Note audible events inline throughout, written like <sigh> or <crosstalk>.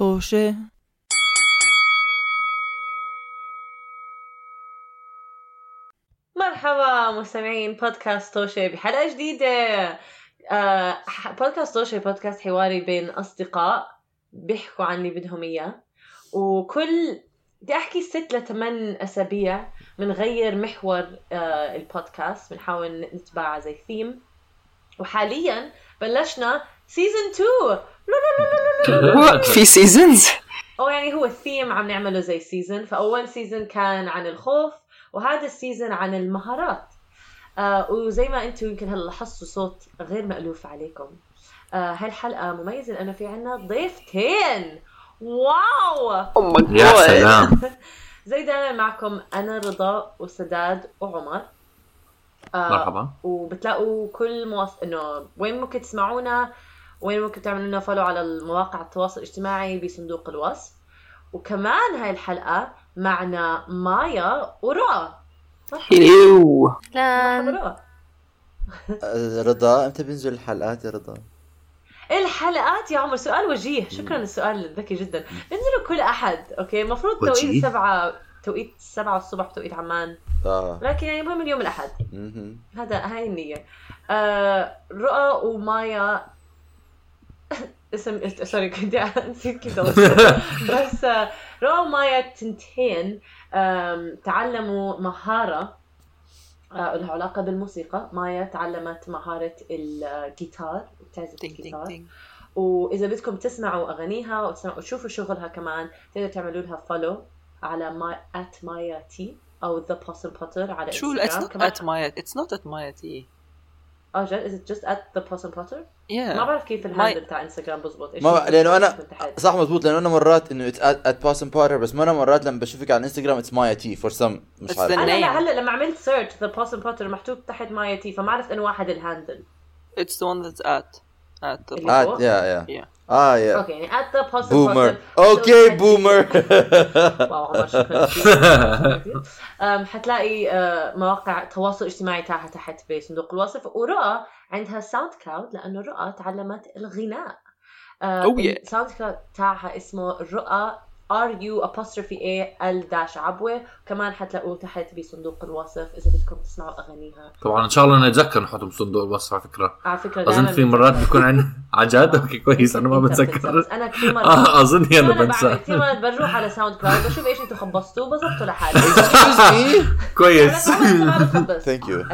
طوشة مرحبا مستمعين بودكاست توشي بحلقة جديدة. آه بودكاست توشي بودكاست حواري بين أصدقاء بيحكوا عن اللي بدهم إياه. وكل بدي أحكي ست لثمان أسابيع بنغير محور آه البودكاست. بنحاول نتبع زي ثيم وحاليا بلشنا season 2 في seasons أو يعني هو الثيم عم نعمله زي season فأول season كان عن الخوف وهذا ال season عن المهارات. آه وزي ما أنتم يمكن هلا لاحظتوا صوت غير مألوف عليكم. آه هالحلقة مميزة لأنه في عنا ضيفتين. wow! يا سلام. <laughs> زي دائما معكم أنا رضا وسداد وعمر. آه مرحبا. وبتلاقوا كل مواص... إنه وين ممكن تسمعونا؟ وين ممكن تعملوا لنا follow على المواقع التواصل الاجتماعي بصندوق الوصف. وكمان هاي الحلقة معنا مايا ورؤى. آه، <laughs> رضا إمتى بينزل الحلقات يا رضا؟ الحلقات يا عمر. سؤال وجيه. شكرا السؤال الذكي جدا. بنزلوا كل أحد okay؟ المفروض توقيت وجيه؟ سبعة توقيت سبعة الصبح توقيت عمان. آه. لكن يعني المهم اليوم الأحد. هذا هاي النية. آه رؤى ومايا اسم sorry كنت نسيت كيف. بس رؤى ومايا تنتين تعلموا مهارة آه، لها علاقة بالموسيقى. مايا تعلمت مهارة الجيتار بتعزف الجيتار. وإذا بدكم تسمعوا أغانيها وتشوفوا شغلها كمان تقدروا تعملوا لها follow على ما at مايا تي أو the puzzle potter على شو انستغرام it's not كمان- at my it's not at my tea آه جد is it just at the puzzle potter؟ ما بعرف كيف الهاندل تاع انستغرام بزبط إيش ما؟ لأنه أنا. صح مزبوط لأنه أنا مرات إنه اتس ات باسن بارتر بس ما أنا مرات لما بشوفك على الانستغرام اتس مايا تي فور سم مش It's عارف أنا هلأ لما عملت سيرش ذا puzzle potter محطوط تحت مايا تي فما عرفت إنه واحد الهاندل it's the one that's at at the اللي فوق؟ يا يا yeah. آه يا أوكي يعني at the puzzle بومر أوكي بومر واو عمر شكرا كثير. أم، حتلاقي أه، مواقع التواصل الاجتماعي تاعها تحت بصندوق الوصف. ورؤى عندها ساوند كلاود لأنه رؤى تعلمت الغناء. أه، Oh yeah. الساوند كلاود تاعها اسمه رؤى R U apostrophe A L dash عبوه كمان حتلاقوه تحت بصندوق الوصف إذا بدكم تسمعوا أغانيها. طبعا إن شاء الله نتذكر نحطه بصندوق الوصف على فكرة. على فكرة أظن في مرات بيكون عندنا عن جد؟ okay كويس أنا ما بتذكر. أنا كثير مرات <laughs> آه أظن أنا بنسى. كثير مرات بروح على ساوند كلاود بشوف إيش أنتم خبصتوا بظبطوا لحالي. كويس. <laughs> thank you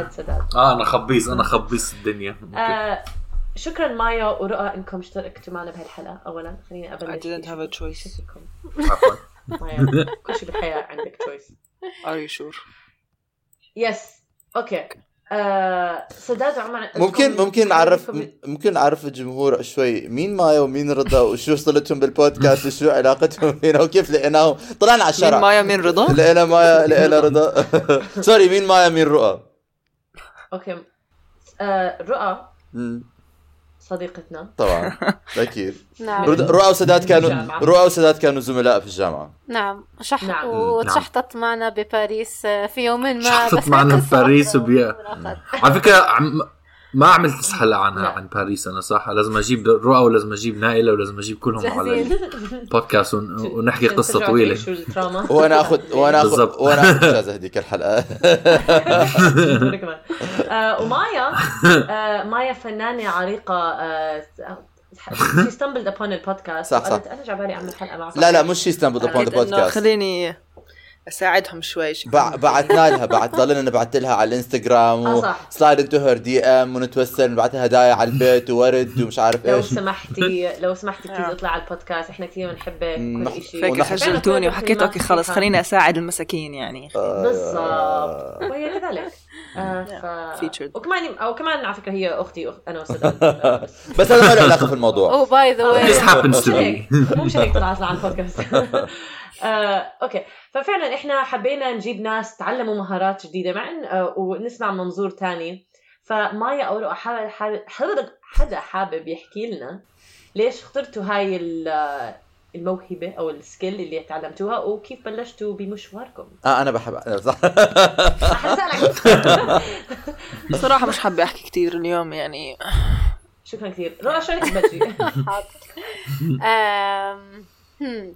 آه أنا خبيص أنا خبيص الدنيا. آه شكرا مايا ورؤى إنكم اشتركتوا معنا بهالحلقه اولا خليني أبلش. I didn't have a choice. عفوا. مايا <laughs> كل شيء بالحياة عندك choice are you sure? yes okay آه سداد وعمر ممكن ممكن نعرف ممكن نعرف الجمهور شوي. مين مايا ومين رضا وشو صلتهم بالبودكاست وشو علاقتهم فينا وكيف لقيناهم؟ طلعنا على مين الشارع مايا مين رضا؟ لقينا مايا لقينا رضا. <laughs> sorry مين مايا مين رؤى؟ okay آه رؤى. مم، صديقتنا. طبعا <laughs> أكيد. نعم. رؤى وسداد كانوا الجامعة. رؤى وسداد كانوا زملاء في الجامعة. نعم. شح نعم. وتشحطت معنا بباريس آه، في يوم ما شحطت بس معنا بباريس الصراحة وبي- ملاقات. على فكرة عم ما عملت حلقه عنها لا. عن باريس أنا صح؟ لازم أجيب رؤى ولازم أجيب نائلة ولازم أجيب كلهم على البودكاست ون- <laughs> ونحكي قصة طويلة. وأنا اخذ وأنا اخذ. وأنا أخذ إجازة هذيك الحلقة. آه <laughs> ومايا آه مايا فنانة عريقة آه <laughs> she stumbled upon البودكاست صح، صح. أنا جعبالي أعمل حلقة معكم لا لا مش شي stumble upon the أكيد إنه بودكاست خليني أساعدهم شوي شكراً. بعتنا لها بعت ضلنا نبعت لها على الإنستغرام صح. و slide into her DM ونتوسل نبعت لها هدايا على البيت وورد ومش عارف لو إيش. سمحتي <laughs> لو سمحتي please. اطلع على البودكاست إحنا كثير بنحبك كل شيء فيك خجلتوني وحكيت okay خلص خليني أساعد المساكين يعني. آه، بالضبط. وهي كذلك. آه ف... وكمان أو كمان على فكرة هي أختي. أنا وسداد بس <laughs> بس هذا ما له علاقة في الموضوع. اوه by the This way مو مشان هيك طلعت على البودكاست. <laughs> آه، okay. ففعلا إحنا حبينا نجيب ناس تعلموا مهارات جديدة مع ان آه، ونسمع منظور تاني. فمايا أو رؤى حابب حابب حدا حابب يحكي لنا ليش اخترتوا هاي آه، الموهبة أو السكيل اللي تعلمتوها وكيف بلشتوا بمشواركم؟ آه أنا بحب أنا صح. <laughs> صراحة مش حابة أحكي كثير اليوم يعني. شكرا كثير رؤى شو رأيك تبلشي.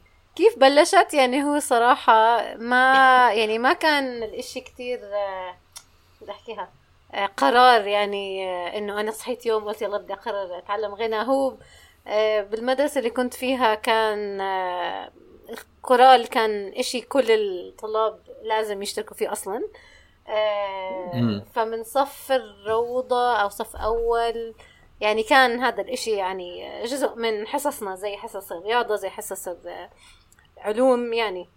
<laughs> كيف بلشت؟ يعني هو صراحة ما يعني ما كان الإشي كتير آه، بدي أحكيها؟ آه، قرار يعني آه، إنه أنا صحيت يوم قلت يلا بدي أقرر أتعلم غنى. هو بالمدرسة اللي كنت فيها كان الكورال كان إشي كل الطلاب لازم يشتركوا فيه أصلا. فمن صف الروضة أو صف أول يعني كان هذا الإشي يعني جزء من حصصنا زي حصص الرياضة زي حصص العلوم يعني.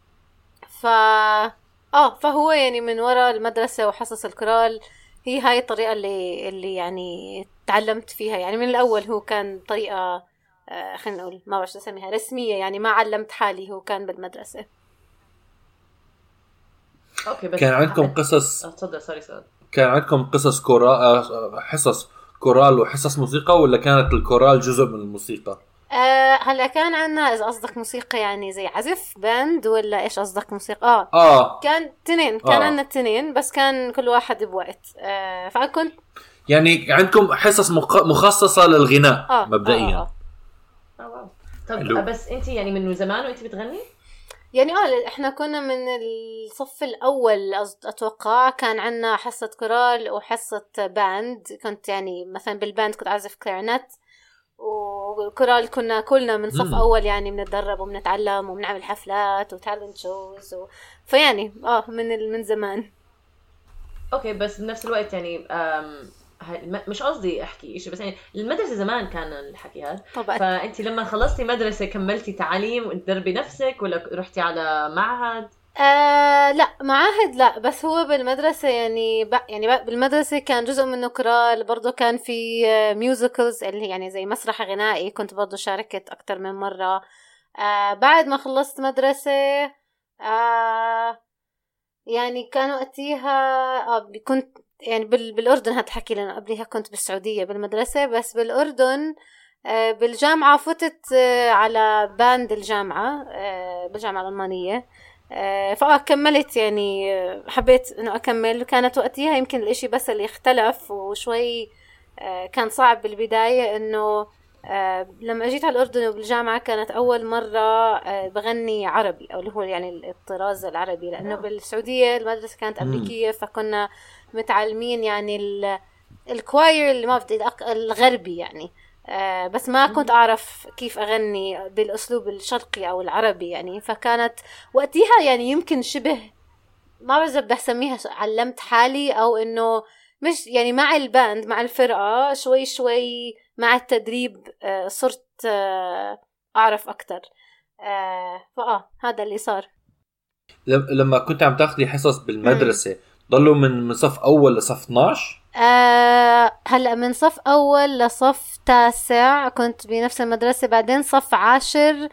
ف آه فهو يعني من وراء المدرسة وحصص الكورال هي هاي الطريقة اللي اللي يعني تعلمت فيها. يعني من الأول هو كان طريقة آه خلينا نقول ما بعرف شو اسميها رسمية يعني ما علمت حالي هو كان بالمدرسة. okay بس كان عندكم قصص؟ آه، تفضل sorry سؤال. كان عندكم قصص كورال آه، حصص كورال وحصص موسيقى ولا كانت الكورال جزء من الموسيقى؟ آه هلا كان عنا إذا قصدك موسيقى يعني زي عزف band ولا إيش قصدك موسيقى آه آه كان تنين كان آه. عنا التنين بس كان كل واحد بوقت آه فأنا كنت يعني عندكم حصص مخ- مخصصة للغناء آه مبدئيا آه آه. آه، wow. طب حلو. بس انت يعني من زمان وانت بتغني؟ يعني آه إحنا كنا من الصف الأول أتوقع كان عنا حصة كورال وحصة band كنت يعني مثلا بال band كنت أعزف clarinet وكورال كنا كلنا من صف مم. أول يعني بنتدرب وبنتعلم وبنعمل حفلات و talent shows و... فيعني آه من ال... من زمان okay بس بنفس الوقت يعني مش قصدي أحكي شيء بس يعني المدرسة زمان كان الحكي هذا طبعا فانت لما خلصتي مدرسة كملتي تعليم وتدربي نفسك ولا رحتي على معهد؟ آه لا معاهد لا بس هو بالمدرسة يعني ب... يعني ب... بالمدرسة كان جزء منه كورال برضه كان في musicals اللي هي يعني زي مسرح غنائي كنت برضه شاركت أكتر من مرة. آه بعد ما خلصت مدرسة آه يعني كان وقتيها آه كنت يعني بال... بالأردن هتحكي لأنه قبليها كنت بالسعودية بالمدرسة بس بالأردن آه بالجامعة فتت آه على باند الجامعة آه بالجامعة الألمانية. آه، فكملت يعني آه، حبيت إنه أكمل. كانت وقتها يمكن الإشي بس اللي اختلف وشوي آه، كان صعب بالبداية إنه آه، لما أجيت على الأردن وبالجامعة كانت أول مرة آه، بغني عربي أو اللي هو يعني الطراز العربي لأنه بالسعودية المدرسة كانت. أمريكية فكنا متعلمين يعني ال- ال choir اللي ما بدي الغربي يعني. آه، بس ما كنت أعرف كيف أغني بالأسلوب الشرقي أو العربي يعني فكانت وقتها يعني يمكن شبه ما بعرف إذا بدي أسميها علمت حالي أو إنه مش يعني مع ال band مع الفرقة شوي شوي مع التدريب آه، صرت آه، أعرف أكتر. آه، فآه هذا اللي صار. لم- لما كنت عم تاخذي حصص بالمدرسة ضلوا من من صف أول لصف 12 آه هلأ من صف أول لصف تاسع كنت بنفس المدرسة. بعدين صف عاشر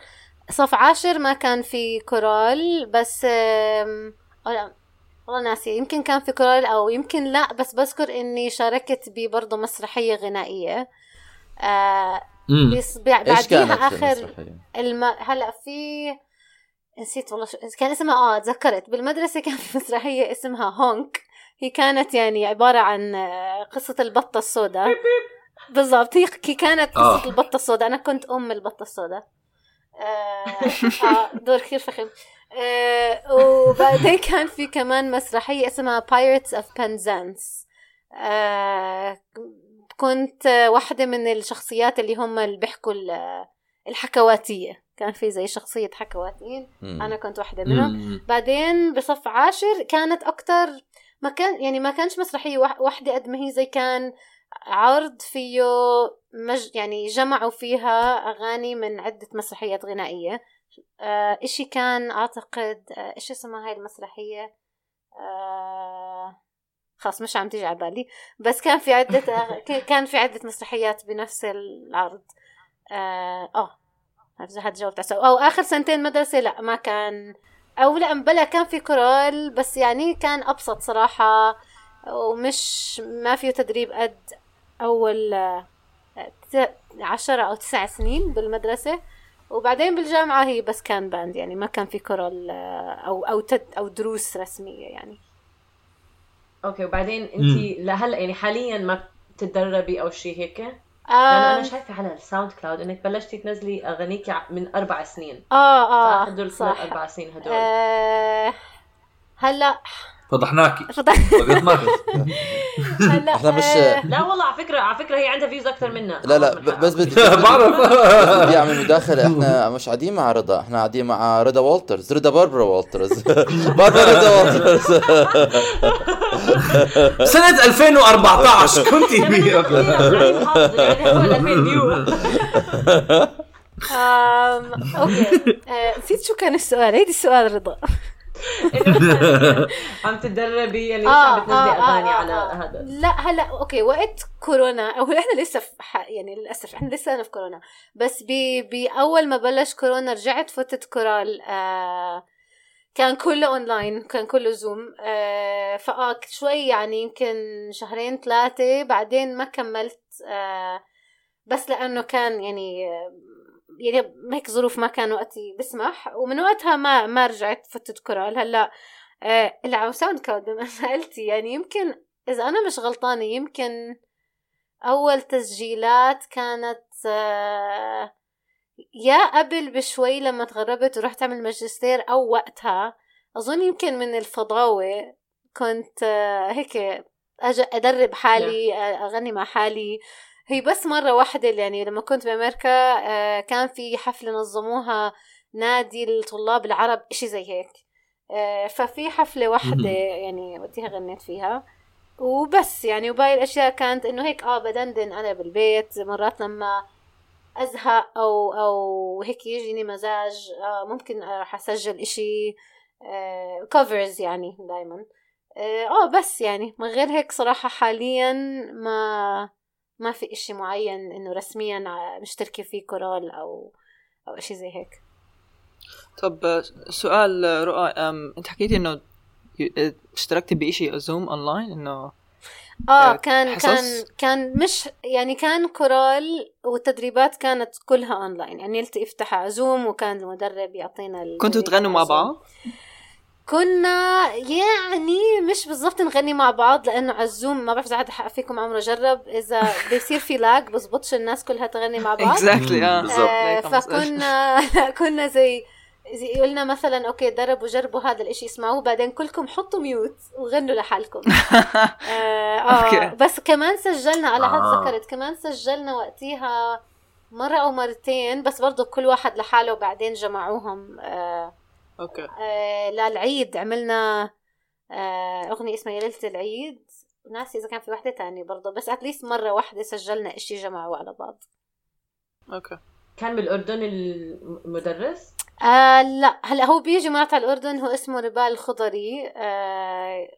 صف عاشر ما كان في كورال بس لا والله ناسية. يمكن كان في كورال أو يمكن لا بس بذكر إني شاركت ببرضه مسرحية غنائية. آه بس بعديها المسرحية؟ الم... هلأ في نسيت والله شو... كان اسمها آه تذكرت. بالمدرسة كان في مسرحية اسمها هونك. هي كانت يعني عبارة عن آه، قصة البطة السوداء. بالضبط هي هي كانت قصة آه. البطة السوداء. أنا كنت أم البطة السوداء. آه, آه <laughs> دور كثير فخم. آه وبعدين كان في كمان مسرحية اسمها Pirates of Penzance. آه كنت واحدة من الشخصيات اللي هم اللي بيحكوا ال- الحكواتية. كان في زي شخصية حكواتيين. مم. أنا كنت واحدة منهم. بعدين بصف عاشر كانت أكتر ما كان يعني ما كانش مسرحية واح- واحدة قد ما هي زي كان عرض فيه مج يعني جمعوا فيها أغاني من عدة مسرحيات غنائية. آه إشي كان أعتقد آه إيش اسمها هاي المسرحية؟ آه خلاص مش عم تيجي على بالي. بس كان في عدة <laughs> كان في عدة مسرحيات بنفس العرض. آه, آه هاد جاوبت على. أو آخر سنتين مدرسة لا ما كان أو لا بلا كان في كورال بس يعني كان أبسط صراحة ومش ما فيه تدريب قد أول ت- عشرة أو تسع سنين بالمدرسة. وبعدين بالجامعة هي بس كان band يعني ما كان في كورال أو أو تد أو دروس رسمية يعني. okay وبعدين انت لهلأ يعني حاليا ما بتتدربي أو شيء هيك؟ لأنه أنا شايفة على ال SoundCloud إنك بلشتي تنزلي اغانيك من أربع سنين. آه آه هدول صح صح. أربع سنين هدول. آه هلأ فضحناكي فضحناكي هلا إحنا مش- آه، لا والله على فكرة على فكرة هي عندها views أكثر منا. لا لا بس بدي <laughs> بعرف. بدي اعمل مداخله إحنا مش قاعدين مع رضا إحنا قاعدين مع رضا والترز رضا باربرا والترز. <laughs> باربرا رضا <laughs> والترز. سنة 2014 كنت يعني هو 2000 view آم، okay. آه، نسيت شو كان السؤال. هيدي السؤال رضا. <laughs> عم تتدربي؟ يعني آه، عم بتنزلي آه، آه، أغاني آه، على. هذا؟ لا هلا okay وقت كورونا أو إحنا لسه في ح... يعني للأسف إحنا لسه أنا في كورونا. بس ب... بأول ما بلش كورونا رجعت فتت كورال آه كان كله أونلاين كان كله Zoom آه فآه شوي يعني يمكن شهرين ثلاثة بعدين ما كملت آه بس لأنه كان يعني يعني هيك ظروف ما كان وقتي بسمح ومن وقتها ما ما رجعت فتت كورال. هلأ آه اللي على SoundCloud بما سألتي يعني يمكن إذا أنا مش غلطانة يمكن أول تسجيلات كانت آه يا قبل بشوي لما تغربت ورحت أعمل ماجستير أو وقتها. أظن يمكن من الفضاوة كنت آه هيك أدرب حالي أغني مع حالي. هي بس مرة واحدة يعني لما كنت بأمريكا آه كان في حفلة نظموها نادي الطلاب العرب إشي زي هيك. آه، ففي حفلة واحدة يعني وقتها غنيت فيها. وبس يعني وباقي الأشياء كانت إنه هيك آه بدندن أنا بالبيت. مرات لما أزهق أو أو هيك يجيني مزاج آه ممكن أروح أسجل إشي كفرز يعني دايما. آه بس يعني من غير هيك صراحة حاليا ما ما في إشي معين إنه رسميا مشتركة فيه كورال أو أو إشي زي هيك طب سؤال رؤى أم، أنت حكيتي آه، اشتركتي بشيء Zoom online إنه آه آه، كان حصص؟ كان كان مش يعني كان كورال والتدريبات كانت كلها اونلاين يعني يلت يفتح على Zoom وكان المدرب يعطينا كنتوا تغنوا مع. بعض؟ كنا يعني مش بالضبط نغني مع بعض لأنه على ال Zoom ما بعرف إذا حدا حق فيكم عمره جرب إذا بيصير في lag بزبطش الناس كلها تغني مع بعض exactly آه بالضبط. آه، فكنا <laughs> كنا زي زي قلنا مثلا okay دربوا جربوا هذا الإشي اسمعوه بعدين كلكم حطوا mute وغنوا لحالكم <laughs> آه. آه بس كمان سجلنا على حد آه. ذكرت كمان سجلنا وقتيها مرة أو مرتين بس برضو كل واحد لحاله وبعدين جمعوهم آه okay. آه للعيد عملنا آه أغنية اسمها يا ليلة العيد. ناسي إذا كان في وحدة تانية برضو بس at least مرة واحدة سجلنا إشي جمعوا على بعض. okay. كان بالأردن المدرس؟ آه لا. هلا هو بيجي مرات على الأردن هو اسمه ربال الخضري. آه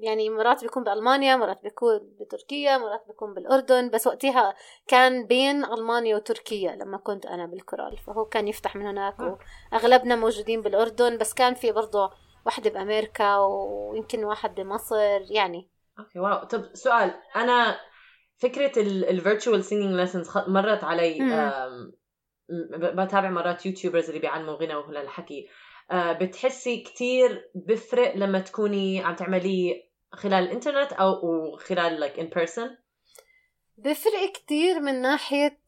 يعني مرات بيكون بألمانيا مرات بيكون بتركيا مرات بيكون بالأردن بس وقتها كان بين ألمانيا وتركيا لما كنت أنا بالكورال. فهو كان يفتح من هناك وأغلبنا موجودين بالأردن بس كان في برضه واحدة بأمريكا ويمكن واحد بمصر يعني. okay wow. طب سؤال أنا فكرة ال virtual singing lessons مرت علي بتابع مرات YouTubers اللي بيعلموا غنى وهالحكي آه، بتحسي كتير بفرق لما تكوني عم تعمليه خلال الإنترنت أو وخلال like in person بفرق كتير من ناحية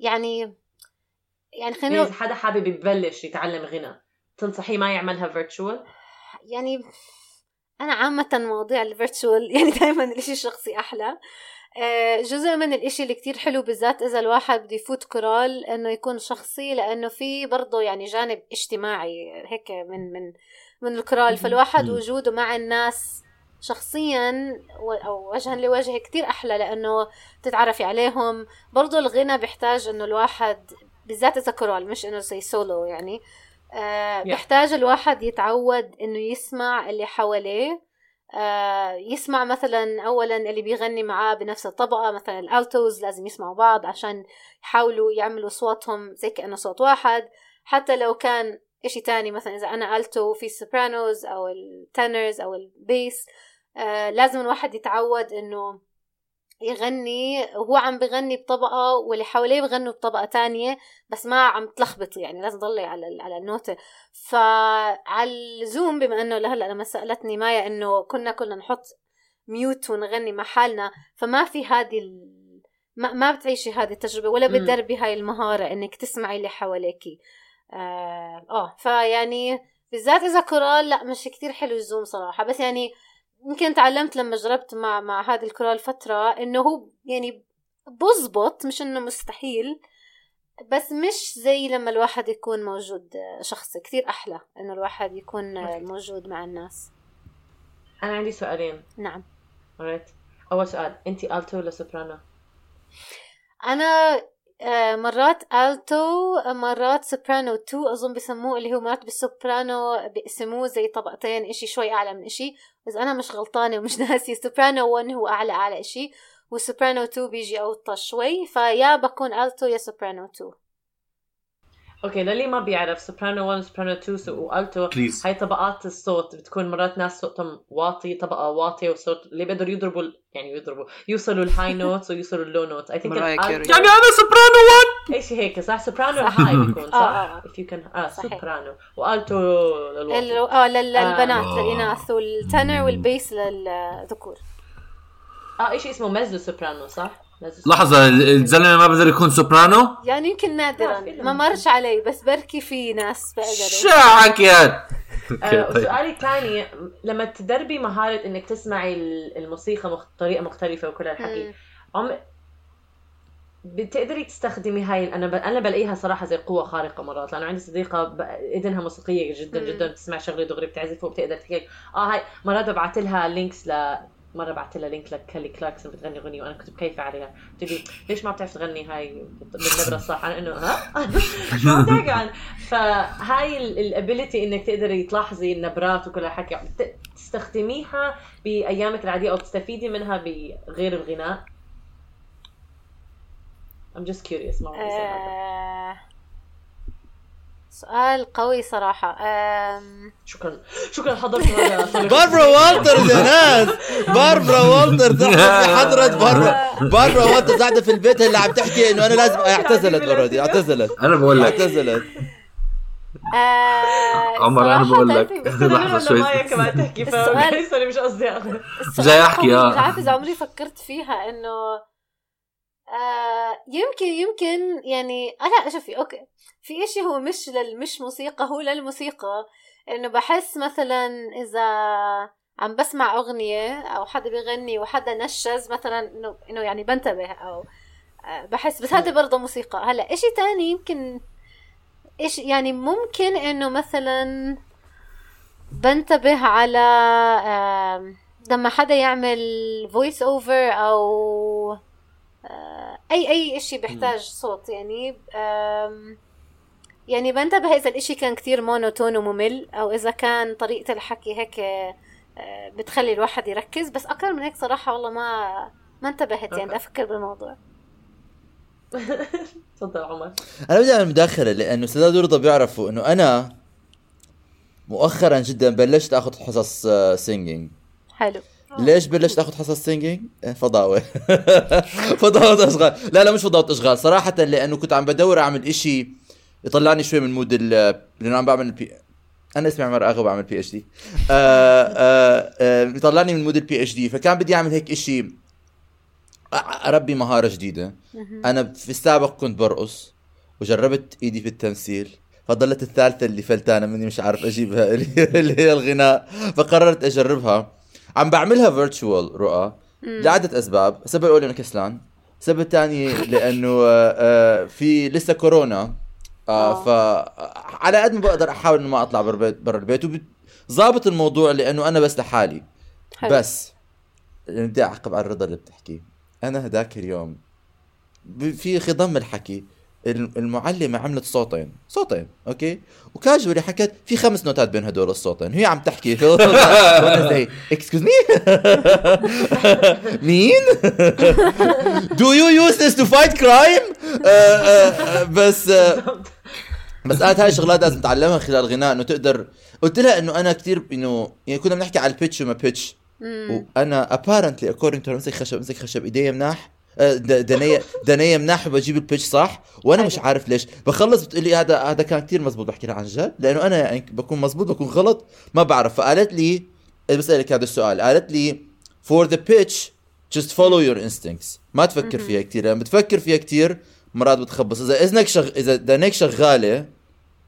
يعني يعني خلينا إذا حدا حابب يبلش يتعلم غنى تنصحيه ما يعملها virtual يعني أنا عامة مواضيع ال virtual <laughs> يعني دائما الإشي الشخصي أحلى. آه، جزء من الإشي اللي كتير حلو بالذات إذا الواحد بده يفوت كورال إنه يكون شخصي لأنه في برضه يعني جانب اجتماعي هيك من من من الكورال فالواحد. وجوده مع الناس شخصيا أو وجها لوجه كتير أحلى لأنه تتعرفي عليهم برضه الغنى بيحتاج إنه الواحد بالذات إذا كورال مش إنه زي سولو يعني آه. بيحتاج الواحد يتعود إنه يسمع اللي حواليه آه يسمع مثلا اولا اللي بيغني معاه بنفس الطبقة مثلا ال altos لازم يسمعوا بعض عشان يحاولوا يعملوا صوتهم زي كأنه صوت واحد. حتى لو كان إشي تاني مثلا إذا أنا ألتو في ال sopranos أو ال tenors أو ال bass آه لازم الواحد يتعود إنه يغني وهو عم بغني بطبقة واللي حواليه بغنوا بطبقة تانية بس ما عم تلخبط يعني لازم تضلي على على النوتة. فعلى الزوم بما إنه لهلأ لما سألتني مايا إنه كنا كنا نحط mute ونغني مع حالنا فما في هذه ال- ما, ما بتعيشي هذه التجربة ولا. بتدربي هاي المهارة إنك تسمعي اللي حواليكي آه, آه فيعني بالذات إذا كورال لأ مش كتير حلو الزوم صراحة. بس يعني يمكن تعلمت لما جربت مع مع هذا الكورال فترة إنه هو يعني بزبط مش إنه مستحيل بس مش زي لما الواحد يكون موجود شخصي كتير أحلى إنه الواحد يكون. موجود مع الناس. أنا عندي سؤالين. نعم. Alright. أول سؤال. انت ألتو ولا سوبرانو؟ أنا آه، مرات ألتو مرات سوبرانو 2 أظن بسموه اللي هو مرات بالسوبرانو بيقسموه زي طبقتين إشي شوي أعلى من إشي. بس أنا مش غلطانة ومش ناسي سوبرانو 1 هو أعلى أعلى إشي وسوبرانو 2 بيجي أوطى شوي. فيا بكون ألتو يا سوبرانو 2 okay للي ما بيعرف سوبرانو 1 سوبرانو 2 سو- وألتو please هاي طبقات الصوت بتكون مرات ناس صوتهم واطي طبقة واطية وصوت اللي بيقدروا يضربوا يعني يضربوا يوصلوا ال high notes <laughs> ويوصلوا ال low notes I think. يعني أنا سوبرانو اي شيء هيك صح سوبرانو ال high بيكون آه، صح؟ آه. if you can آه. سوبرانو وألتو ال- للواطي آه لل- آه. للبنات آه. للإناث وال tenor وال bass للذكور آه اي شيء اسمه ميزو سوبرانو صح؟ لحظة الزلمة ما بقدر يكون سوبرانو؟ يعني يمكن نادرا ما مرش علي بس بركي في ناس شو بقدروا حكيت؟ آه طيب. وسؤالي الثاني لما تدربي مهارة إنك تسمعي ال- الموسيقى. بطريقة مختلفة وكل هالحكي بتقدري تستخدمي هاي أنا ب... أنا بلاقيها صراحة زي قوة خارقة مرات لأنه عندي صديقة ب... اذنها موسيقية جدا مم. جدا بتسمع شغلة دغري بتعزف وبتقدر تحكي آه هاي مرات ببعث لها links ل مرة بعثت لها link لكيلي كلاركسون بتغني أغنية وأنا كنت بكيف عليها. قلت لي ليش ما بتعرف تغني هاي بالنبرة الصح؟ أنا إنه ها؟ <laughs> شو عم تحكي عن؟ فهاي ال ability إنك تقدري تلاحظي النبرات وكل هالحكي. بت- تستخدميها بأيامك العادية أو تستفيدي منها بغير الغناء. I'm just curious ما. آه، سؤال قوي صراحة. آم، شكرا. شكرا حضرت <laughs> صار- باربرا والترز يا ناس. باربرا والترز <laughs> حضرة باربرا. باربرا والترز قاعدة في البيت اللي عم تحكي إنه أنا لازم اعتزلت already اعتزلت. أنا بقول لك. اعتزلت. آه، عمر أنا بقول لك. <laughs> لما شوي. مايا كمان تحكي السؤال- مش قصدي. السؤال جاي قوي، آه. مش عارفة إذا عمري فكرت فيها إنه آه يمكن يمكن يعني أنا شوفي أوكي. في إشي هو مش لل مش موسيقى هو للموسيقى. إنه بحس مثلا إذا عم بسمع أغنية أو حدا بيغني وحدا نشز مثلا إنه إنه يعني بنتبه أو آه بحس بس هذا برضه موسيقى. هلأ إشي تاني يمكن إيش يعني ممكن إنه مثلا بنتبه على لما حدا يعمل voice over أو اي أي إشي بيحتاج صوت يعني يعني بنتبه إذا الإشي كان كتير monotone وممل أو إذا كان طريقة الحكي هيك آه، بتخلي الواحد يركز. بس أكثر من هيك صراحة والله ما ما انتبهت يعني. بدي أفكر بالموضوع. <laughs> تفضل عمر. أنا بدي أعمل مداخلة لأنه سداد ورضا بيعرفوا إنه أنا مؤخرا جدا بلشت آخذ حصص singing حلو. ليش بلشت آخذ حصص singing؟ فضاوة. <laughs> فضاوة أشغال. لا لا مش فضاوة أشغال. صراحة لأنه كنت عم بدور أعمل إشي يطلعني شوي من mood ال- لأنه عم بعمل ال P أنا اسمي عمر آغا بعمل PhD يطلعني من mood ال PhD فكان بدي أعمل هيك إشي. أ- أربي مهارة جديدة. أنا في السابق كنت برقص وجربت إيدي في التمثيل. فضلت الثالثة اللي فلتانة مني مش عارف أجيبها <laughs> اللي هي الغناء. فقررت أجربها. عم بعملها فيرتشوال رؤى لعدة أسباب. السبب الأول إنه كسلان. السبب الثاني لأنه آه، آه، في لسه كورونا آه. ف على قد ما بقدر أحاول إنه ما أطلع برا البيت برا البيت وظابط الموضوع لأنه أنا بس لحالي. حلو. بس يعني بدي أعقب على الرضا اللي بتحكيه. أنا هداك اليوم. في خضم الحكي. المعلمة عملت صوتين صوتين okay؟ و casually حكت في خمس نوتات بين هدول الصوتين هي عم تحكي. وأنا زي excuse me مين؟ do you use this to fight crime بس آه، بس قالت هاي الشغلات لازم تتعلمها خلال الغناء إنه تقدر. قلت لها إنه أنا كثير إنه يعني كنا بنحكي على ال pitch وما pitch وأنا apparently according to أمسك خشب أمسك خشب إيدي مناح. آه، دنيا دنيا مناح وبجيب ال pitch صح؟ وأنا مش عارف ليش. بخلص بتقول لي هذا هذا كان كثير مزبوط بحكي لها عن جد لأنه أنا يعني بكون مزبوط بكون غلط ما بعرف. فقالت لي بسألك هذا السؤال. قالت لي for the pitch just follow your instincts. ما تفكر فيها كثير لما بتفكر فيها كثير مرات بتخبص. إذا إذنك شغ... إذا دينيك شغالة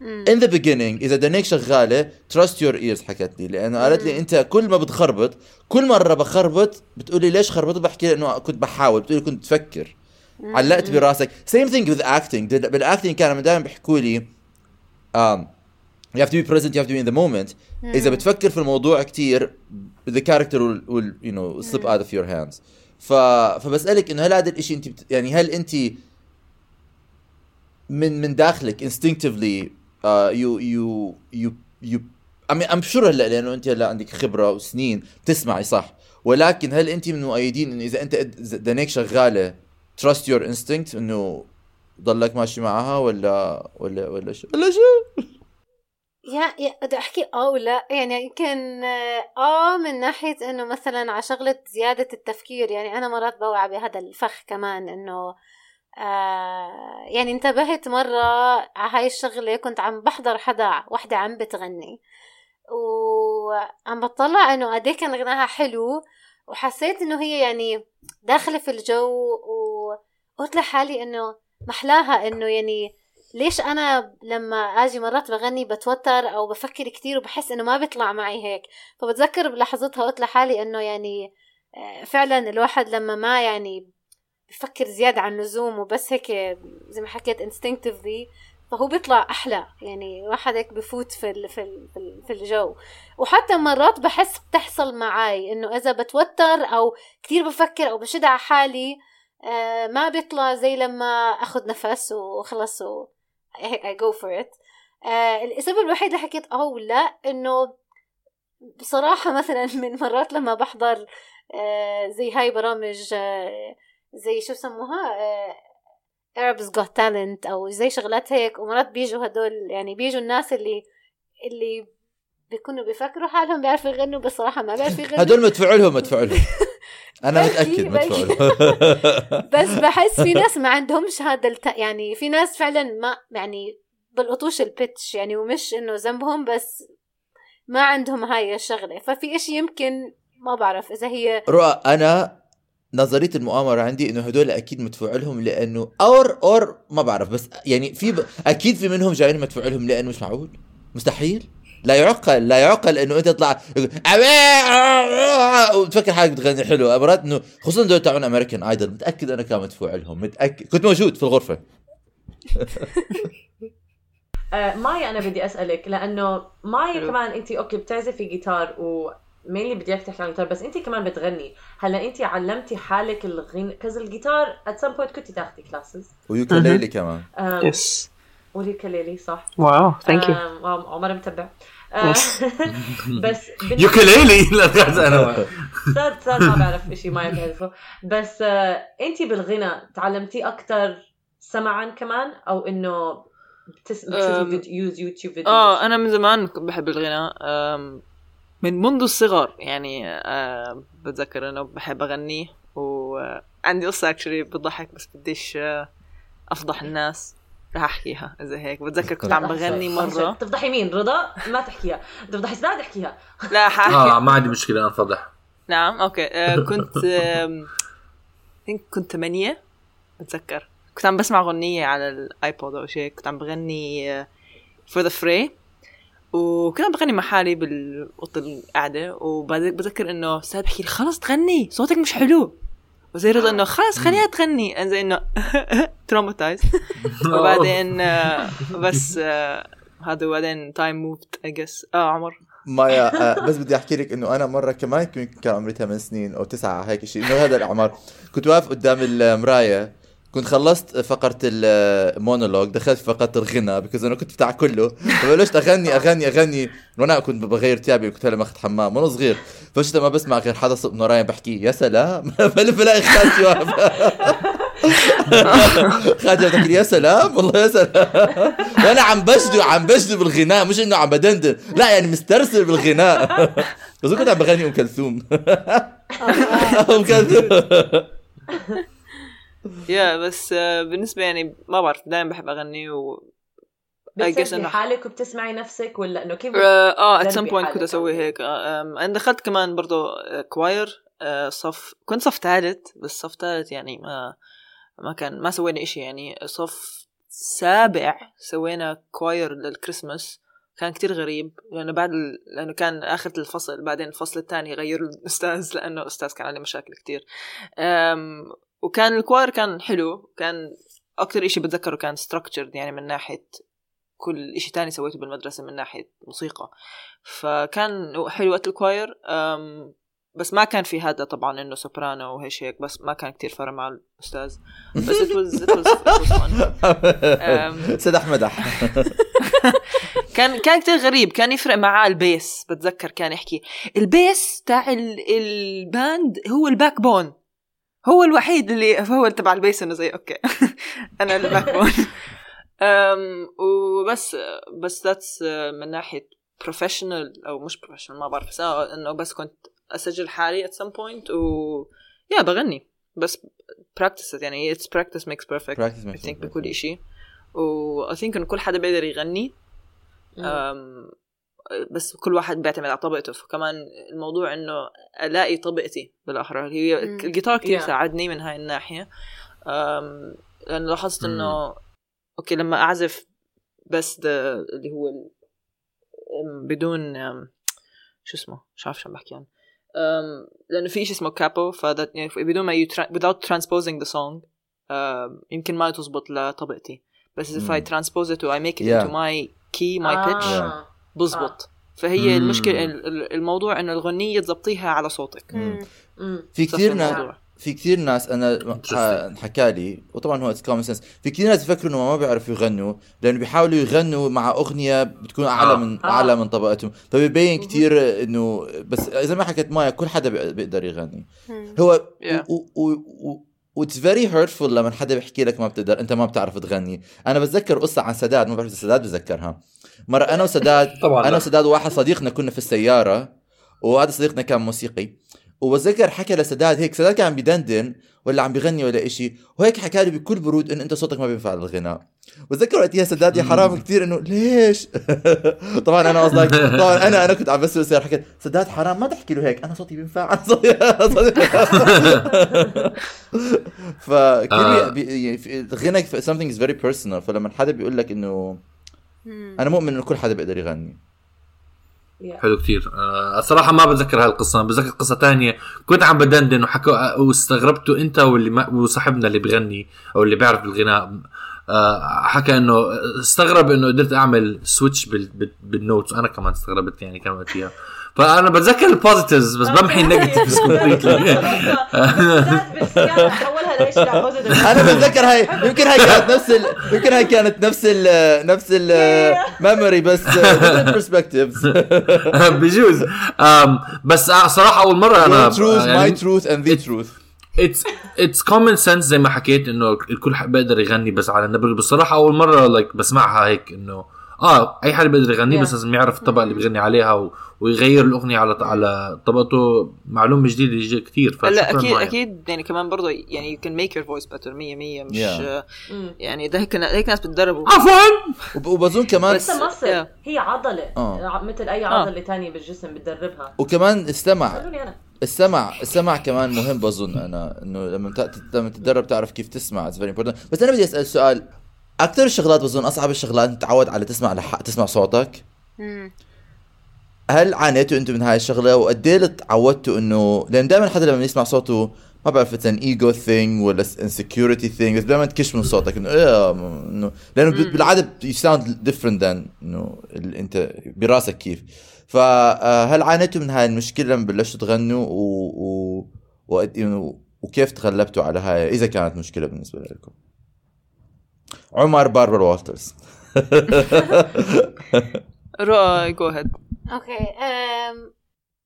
in the beginning إذا دينيك شغالة trust your ears حكت لي لأنه قالت لي أنت كل ما بتخربط كل مرة بخربط بتقولي ليش خربطت؟ بحكي لها إنه كنت بحاول. بتقولي كنت بفكر علقت براسك. Same thing with acting. بالاكتنج كانوا دائما بيحكوا لي um, you have to be present you have to be in the moment. إذا بتفكر في الموضوع كتير the character will, will you know slip out of your hands. ف... فبسألك إنه هل هذا الإشي أنت بت... يعني هل أنت من من داخلك instinctively you you you I mean I'm sure هلا لأنه أنت هلا عندك خبرة وسنين بتسمعي صح. ولكن هل أنت من مؤيدين إنه إذا أنت دنيك شغالة trust your instinct إنه ضلك ماشي معها ولا ولا ولا شو؟ ولا شو؟ يا يا بدي أحكي آه ولا؟ يعني يمكن آه من ناحية إنه مثلا على شغلة زيادة التفكير يعني أنا مرات بوعى بهذا الفخ كمان إنه آه يعني انتبهت مرة على هاي الشغلة كنت عم بحضر حدا وحدة عم بتغني. وعم بطلع إنه قد كان غناها حلو وحسيت إنه هي يعني داخلة في الجو. وقلت لحالي إنه محلاها إنه يعني ليش أنا لما آجي مرات بغني بتوتر أو بفكر كتير وبحس إنه ما بيطلع معي هيك. فبتذكر بلحظتها قلت لحالي إنه يعني آه، فعلا الواحد لما ما يعني بفكر زيادة عن اللزوم وبس هيك زي ما حكيت instinctively فهو بيطلع أحلى. يعني واحد هيك بفوت في ال في ال في الجو. وحتى مرات بحس بتحصل معي إنه إذا بتوتر أو كثير بفكر أو بشد على حالي آه ما بيطلع زي لما أخذ نفس وخلص و I go for it. آه السبب الوحيد اللي حكيت أو لا إنه بصراحة مثلا <laughs> من مرات لما بحضر آه زي هاي برامج زي شو سموها Arabs Got Talent أو زي شغلات هيك ومرات بيجوا هدول يعني بيجوا الناس اللي اللي بيكونوا بيفكروا حالهم بيعرفوا يغنوا بصراحة ما بيعرفوا يغنوا. هدول مدفوع لهم مدفوع لهم. <laughs> أنا متأكد مدفوع لهم. <laughs> بس بحس في ناس ما <laughs> عندهمش هذا الت... يعني في ناس فعلا ما يعني بلقطوش البيتش يعني ومش إنه ذنبهم بس ما عندهم هاي الشغلة. ففي إشي يمكن ما بعرف إذا هي رؤى أنا نظرية المؤامرة عندي إنه هدول أكيد مدفوع لهم لأنه or or ما بعرف بس يعني في ب... أكيد في منهم جايين مدفوع لهم لأنه مش معقول. مستحيل. لا يعقل لا يعقل إنه أنت تطلع وتفكر حالك بتغني حلو. مرات إنه خصوصا دول تاعون أمريكان ايدل متأكد أنا كان مدفوع لهم. متأكد. كنت موجود في الغرفة. <laughs> آه، مايا أنا بدي أسألك لأنه مايا كمان انت okay بتعزفي جيتار و mainly بدي اياك تحكي عن الجيتار بس انت كمان بتغني. هلأ انت علمتي حالك الغنى كذا الجيتار at some point كنتي تاخذي classes و ukulele كمان. yes وال ukulele صح. wow thank you عمر متبع. <laughs> بس ukulele <laughs> لا أنا صار صار ما بعرف شيء ما يعرفه بس انت بالغنى تعلمتي أكثر سمعا كمان؟ أو إنه بتسمعي use YouTube video آه أنا من زمان بحب الغنى. من منذ الصغر يعني آه بتذكر إنه بحب أغني وعندي قصة actually بتضحك بس بديش آه أفضح الناس. رح أحكيها إذا هيك. بتذكر كنت عم بغني مرة. تفضحي مين؟ رضا؟ ما تحكيها. تفضحي سداد احكيها لا <laughs> حاحكي. آه ما عندي مشكلة انفضح نعم okay. آه كنت آه كنت ثمانية بتذكر. كنت عم بسمع غنية على ال iPod أو شيء. كنت عم بغني for the free وكنت عم بغني مع حالي بالوسط القعدة وبذكر إنه أستاذ بحكي لي خلص تغني صوتك مش حلو. وزي رضا إنه خلص خليها تغني. زي إنه <laughs> traumatized <laughs> وبعدين آه، بس آه، هذا وبعدين time moved I guess آه عمر. مايا آه، بس بدي أحكي لك إنه أنا مرة كمان كان عمري 8 سنين أو 9 هيك شيء إنه هذا الأعمار. كنت واقف قدام المراية كنت خلصت فقرة المونولوج دخلت في فقرة الغنى بكز أنا كنت بتاع كله. فبلشت أغني أغني أغني؟ وأنا كنت بغير ثيابي كنت هلا ماخذ حمام وأنا صغير. فشت ما بسمع غير حدا صوت من وراي بحكي يا سلام. بلف بلاقي خالتي خالتي بتحكي يا سلام والله يا سلام. <laughs> وأنا عم بجدو عم بجدو بالغناء مش إنه عم بدندن. لا يعني مسترسل بالغناء. <laughs> بس كنت عم بغني أم كلثوم. <laughs> أم كلثوم. yeah بس آه، بالنسبة يعني ما بعرف دائما بحب أغني و بتسمعي حالك وبتسمعي نفسك ولا إنه كيف آه at some point كنت أسوي هيك آه، أنا دخلت كمان برضه choir آه، صف كنت صف ثالث بس صف ثالث يعني ما ما كان ما سوينا إشي يعني. صف سابع سوينا choir لل Christmas كان كتير غريب لأنه بعد ال... لأنه كان آخر الفصل بعدين الفصل الثاني غيروا الأستاذ لأنه أستاذ كان عليه مشاكل كتير. أم... وكان ال choir كان حلو كان أكتر إشي بتذكره كان structured يعني من ناحية كل إشي تاني سويته بالمدرسة من ناحية موسيقى. فكان حلو وقت ال choir. بس ما كان في هذا طبعا إنه سوبرانو وهيش هيك بس ما كان كتير فرق مع الأستاذ. بس it was, it was, it was fun. أم... <laughs> سدح مدح <laughs> كان كان كتير غريب كان يفرق معاه ال bass بتذكر كان يحكي. ال bass تاع ال- ال band هو ال backbone هو الوحيد اللي هو تبع ال bass إنه زي okay. <laughs> أنا ال backbone أم، وبس بس that's من ناحية professional أو مش professional ما بعرف بس آه، إنه بس كنت أسجل حالي at some point و yeah بغني. بس practice it يعني it's practice makes perfect Practice I makes think. بكل إشي. و I think إنه كل حدا بيقدر يغني أم، بس كل واحد بيعتمد على طبقته فكمان الموضوع إنه ألاقي طبقتي بالاحرى هي. الجيتار كثير Yeah. ساعدني من هاي الناحية لأنه لاحظت. إنه أوكي لما أعزف بس ده اللي هو بدون شو اسمه مش عارف شو عم بحكي عنه أم، لأنه في شيء اسمه كابو فده يعني بدون ما tra- without transposing the song أم، يمكن ما تزبط لطبقتي بس if I transpose it or I make it Yeah. into my key my pitch آه. بزبط فهي مم. المشكلة ال- ال- الموضوع إنه الغنية تزبطيها على صوتك مم. مم. في كثير ناس. في كثير ناس أنا. حكى لي وطبعا هو common sense في كثير ناس بيفكروا إنه ما بيعرفوا يغنوا لأنه بيحاولوا يغنوا مع أغنية بتكون أعلى آه. من آه. أعلى من طبقتهم فبيبين كثير إنه بس زي ما حكت مايا كل حدا بي- بيقدر يغني. هو Yeah. و it's very hurtful لما حدا بيحكي لك ما بتقدر أنت ما بتعرف تغني أنا بتذكر قصة عن سداد ما بعرف إذا سداد بتذكرها مرة أنا وسداد <laughs> طبعا أنا. وسداد وواحد صديقنا كنا في السيارة وهذا صديقنا كان موسيقي. وبتذكر حكى لسداد هيك سداد كان عم بدندن ولا عم بغني ولا إشي وهيك حكى لي بكل برود انه أنت صوتك ما بينفع للغناء. وتذكر وقتها سداد يا حرام كثير إنه ليش؟ <laughs> طبعا أنا قصدك <laughs> طبعا أنا أنا كنت عم بس بصير حكيت سداد حرام ما تحكي له هيك أنا صوتي بينفع. أنا صوتي صوتي فكل يعني الغنى في- something is very personal فلما حدا بيقول لك إنه. أنا مؤمن إنه كل حدا بيقدر يغني. حلو كتير آه الصراحة ما بتذكر هالقصة بتذكر قصة تانية. كنت عم بدندن وحكوا واستغربتوا أنت واللي ما وصاحبنا اللي بغني أو اللي بيعرف بالغناء آه حكى إنه استغرب إنه قدرت أعمل switch بال بال بال notes وأنا كمان استغربت يعني كان وقتها فأنا بتذكر ال positives بس بمحي <laughs> ال negatives completely. <laughs> أنا <laughs> بتذكر هاي يمكن هاي كانت نفس ال... يمكن هاي كانت نفس ال... نفس ال memory بس perspectives بجوز. بس صراحة أول مرة أنا truth يعني my truth and the truth. it's it's common sense زي ما حكيت إنه الكل بيقدر يغني بس على النبل بصراحه أول مرة like بسمعها هيك إنه آه أي حد بيقدر يغني Yeah. بس لازم يعرف الطبقة اللي بيغني عليها و... ويغير الأغنية على على طبقته. معلومة جديدة كثير هلا أكيد أكيد. يعني كمان برضه يعني you can make your voice better 100 100 مش Yeah. مم. يعني ده هيك هيك ناس بتدربوا عفوا! وب- وبظن كمان بس- مصل Yeah. هي عضلة. آه. مثل أي عضلة تانية بالجسم بتدربها. وكمان استمع. خلوني أنا. السمع السمع كمان مهم بظن أنا إنه لما ت- لما تتدرب تعرف كيف تسمع. بس أنا بدي أسأل سؤال. أكثر الشغلات بظن أصعب الشغلات تتعود على تسمع لح... تسمع صوتك. مم. هل عانيتوا أنتم من هاي الشغلة؟ وقد إيه تعودتوا انه لأن دائما حدا لما يسمع صوته ما بعرف an ego thing ولا insecurity thing بس دائما تكش من صوتك إنه إيه إنه لأنه بالعادة you sound different than إنه أنت براسك كيف. فهل عانيتوا من هاي المشكلة لما بلشتوا تغنوا؟ و, و... وقد- وكيف تغلبتوا على هاي؟ إذا كانت مشكلة بالنسبة لكم. عمر باربر والترز. رؤى go ahead okay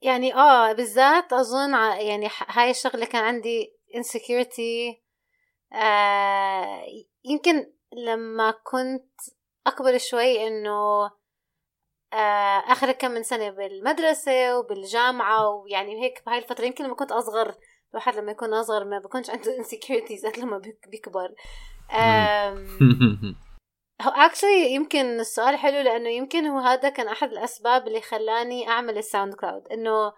يعني آه بالذات أظن ع- يعني هاي الشغلة كان عندي insecurity آه يمكن لما كنت أكبر شوي إنه آه آخر كم من سنة بالمدرسة وبالجامعة ويعني هيك بهاي الفترة يمكن لما كنت أصغر الواحد لما يكون أصغر ما بكونش عنده زاد <laughs> لما بيك- بيكبر. <laughs> هو actually يمكن السؤال حلو لأنه يمكن هو هذا كان أحد الأسباب اللي خلاني أعمل ال SoundCloud إنه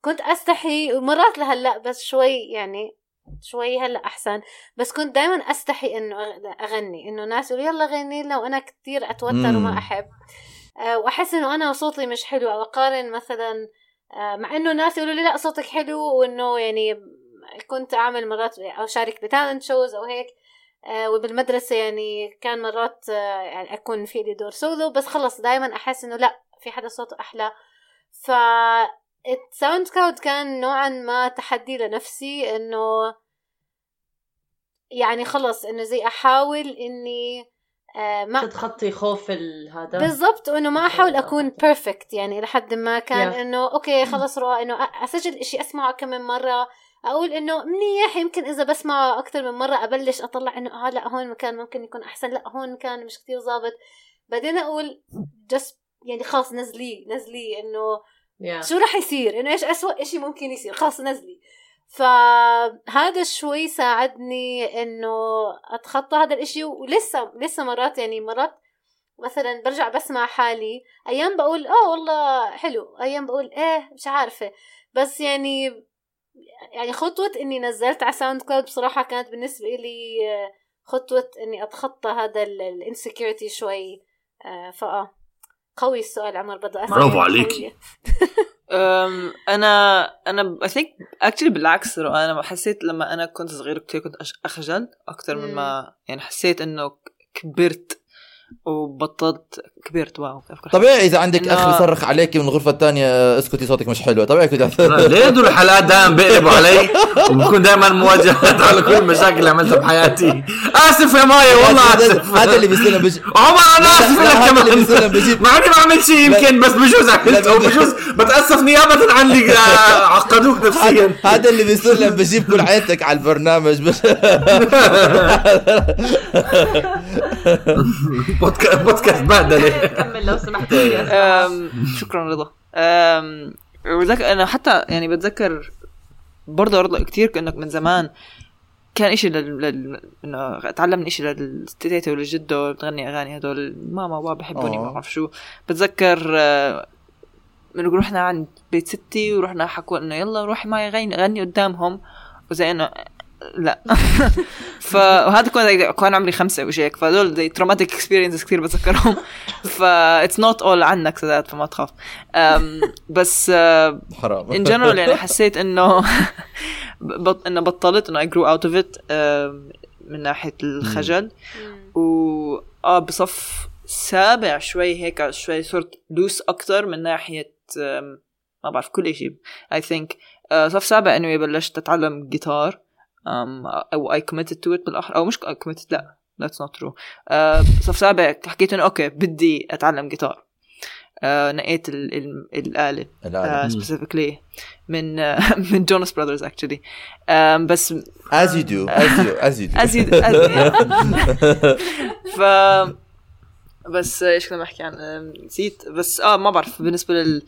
كنت أستحي ومرات لهلأ بس شوي يعني شوي هلأ أحسن بس كنت دائما أستحي إنه أغني إنه ناس يقولوا يلا غني لنا وأنا كثير أتوتر. وما أحب آه، وأحس إنه أنا صوتي مش حلو أو أقارن مثلا آه، مع إنه ناس يقولوا لي لأ صوتك حلو وإنه يعني كنت أعمل مرات أو أشارك ب talent shows أو هيك آه، وبالمدرسة يعني كان مرات آه، يعني أكون في لي دور سولو بس خلص دائما أحس إنه لا في حدا صوته أحلى. ف ال SoundCloud كان نوعا ما تحدي لنفسي إنه يعني خلص إنه زي أحاول إني آه ما تتخطي خوف هذا بالضبط وانه ما أحاول أكون perfect يعني لحد ما كان Yeah. إنه okay خلص رؤى إنه أسجل إشي أسمعه كم من مرة. أقول إنه منيح يمكن إذا بسمعه أكثر من مرة أبلش أطلع إنه آه لا هون مكان ممكن يكون أحسن لا هون كان مش كتير ظابط. بعدين أقول just يعني خلاص نزليه نزليه إنه Yeah. شو رح يصير؟ إنه إيش أسوأ إشي ممكن يصير؟ خلاص نزلي. فهذا شوي ساعدني إنه أتخطى هذا الإشي ولسه لسه مرات يعني مرات مثلا برجع بسمع حالي أيام بقول آه والله حلو أيام بقول إيه مش عارفة. بس يعني يعني خطوة إني نزلت على SoundCloud بصراحة كانت بالنسبة لي آه، خطوة إني أتخطى هذا ال insecurity شوي آه، فآه قوي السؤال عمر بدأ أسأل برافو عليكي. أنا أنا I think actually بالعكس أنا حسيت لما أنا كنت صغير كتير كنت أخجل أكثر من ما يعني حسيت إنه كبرت وبطلت كبرت. wow طبيعي إذا عندك إنه- اخ بيصرخ عليك من الغرفه الثانية اسكتي صوتك مش حلو. طبيعي كنت ليه هدول الحلقات دائما بيقلبوا علي وبكون دائما مواجهات على كل المشاكل اللي عملتها بحياتي. آسف يا مايا والله آسف. هذا اللي بيصير بيجي. عمر أنا آسف لك هذا اللي بيصير كمان مع إني ما عملت شيء يمكن بس بجوز عملت أو بجوز بتأسف نيابة عن اللي آه، عقدوك نفسيا هذا اللي بيصير لما بجيب كل عيلتك على البرنامج. بس <laughs> بودكاست بودكاست بهدله كمل لو سمحت. <laughs> أم، شكرا رضا. وذك أنا حتى يعني بتذكر برضه رضا كثير كأنك من زمان كان إشي لل... لل... إنه اتعلمنا إشي للتيتا وللجدة بتغني أغاني هدول. ماما وبابا بحبوني آه. ما بعرف شو. بتذكر آه، من رحنا عند بيت ستي ورحنا حكوا إنه يلا روحي معي غني غني قدامهم. وزي إنه لا. <laughs> ف وهذا كان كان عمري خمسة وشي هيك فهدول زي traumatic experiences كثير بتذكرهم. <laughs> ف it's not all عنك سداد فما تخاف. بس حرام. in general يعني <laughs> حسيت إنه بط... إنه بطلت إنه grew out of it آم، من ناحية الخجل. و آه بصف سابع شوي هيك شوي صرت loose أكثر من ناحية ما بعرف كل شيء I think صف سابع انه بلشت أتعلم جيتار أو I committed to it بالأخر. أو مش I committed لا that's not true. Uh, صف سابع حكيت إنه okay بدي أتعلم جيتار uh, نقيت ال ال الآلة. الآلة. uh, من uh, <laughs> من Jonas Brothers um, بس as you do as you as you do. <laughs> As you as <laughs> ف بس إيش كنا بحكي عن أم، نسيت. بس آه ما بعرف بالنسبة لل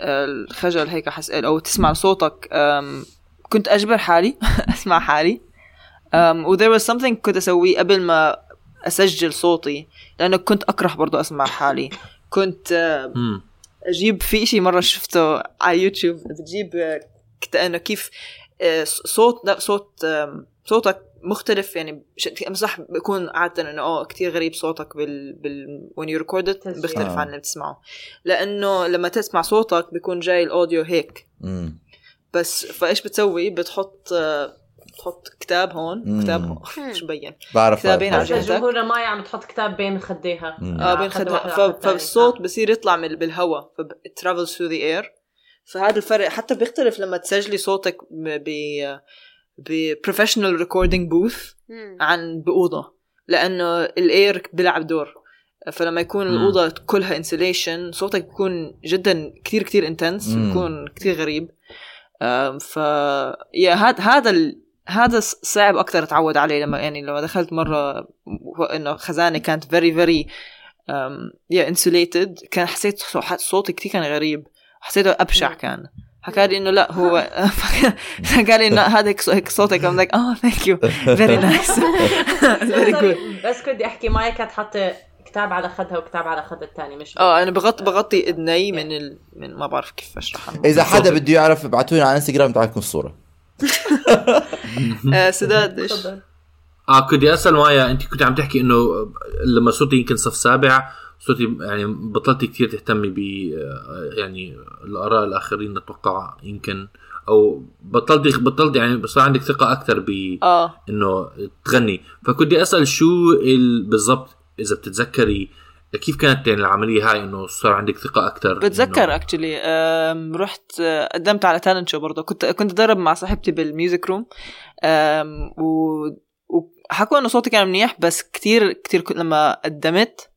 الخجل هيك احس أو تسمع صوتك أم، كنت أجبر حالي <laughs> أسمع حالي أم، و there was something كنت أسويه قبل ما أسجل صوتي لأنه كنت أكره برضو أسمع حالي كنت مم. أجيب في شيء مرة شفته على يوتيوب بتجيب انه كيف آه، صوت لا صوت صوتك مختلف يعني امزح بيكون عادة إنه آه كثير غريب صوتك بال بال when you record it. بيختلف آه. عن اللي بتسمعه لأنه لما تسمع صوتك بيكون جاي الأوديو هيك مم. بس فايش بتسوي بتحط بتحط كتاب هون. كتاب هون مش مبين بعرف كتابين. على جهتك. جمهورنا ماي عم تحط كتاب بين خديها. آه بين خد خدها واحدة ف- على الثانية. فالصوت بصير يطلع من بالهواء travels through the air فهذا الفرق حتى بيختلف لما تسجلي صوتك ب ب ب professional recording booth مم. عن بأوضة لأنه ال air بيلعب دور فلما يكون. الأوضة كلها insulation صوتك بيكون جدا كتير كتير مم. بيكون كتير غريب ف يا هذا هذا ال... هذا صعب أكثر أتعود عليه لما يعني لما دخلت مرة إنه خزانة كانت very um, yeah insulated كان حسيت صو- صوتي كثير كان غريب حسيته أبشع كان. حكى لي إنه لا هو <laughs> قال لي إنه هذا هيك صو- هيك صوتك. I'm like oh thank you. Very <laughs> nice. <laughs> Very good. بس كنت أحكي ماي كانت حاطة كتاب على خدها وكتاب على خد الثاني مش آه أنا بغطي بغطي إذني من ال... من ما بعرف كيف اشرحها إذا حدا بده يعرف ابعتوا لي على إنستغرام تبعكم الصورة <laughs> آه سداد إيش؟ آه كنت أسأل مايا أنت كنت عم تحكي إنه لما صرتي يمكن صف سابع صرتي يعني بطلتي كثير تهتمي ب آه، يعني الآراء الآخرين أتوقع يمكن أو بطلتي بطلت يعني صار عندك ثقة أكثر ب آه. إنه تغني. فكنت أسأل شو ال- بالضبط إذا بتتذكري كيف كانت يعني العملية هاي إنه صار عندك ثقة أكثر بتذكر actually رحت آه، قدمت على talent show برضه. كنت كنت أدرب مع صاحبتي بال music room و وحكوا إنه صوتي كان منيح بس كتير كتير كنت لما قدمت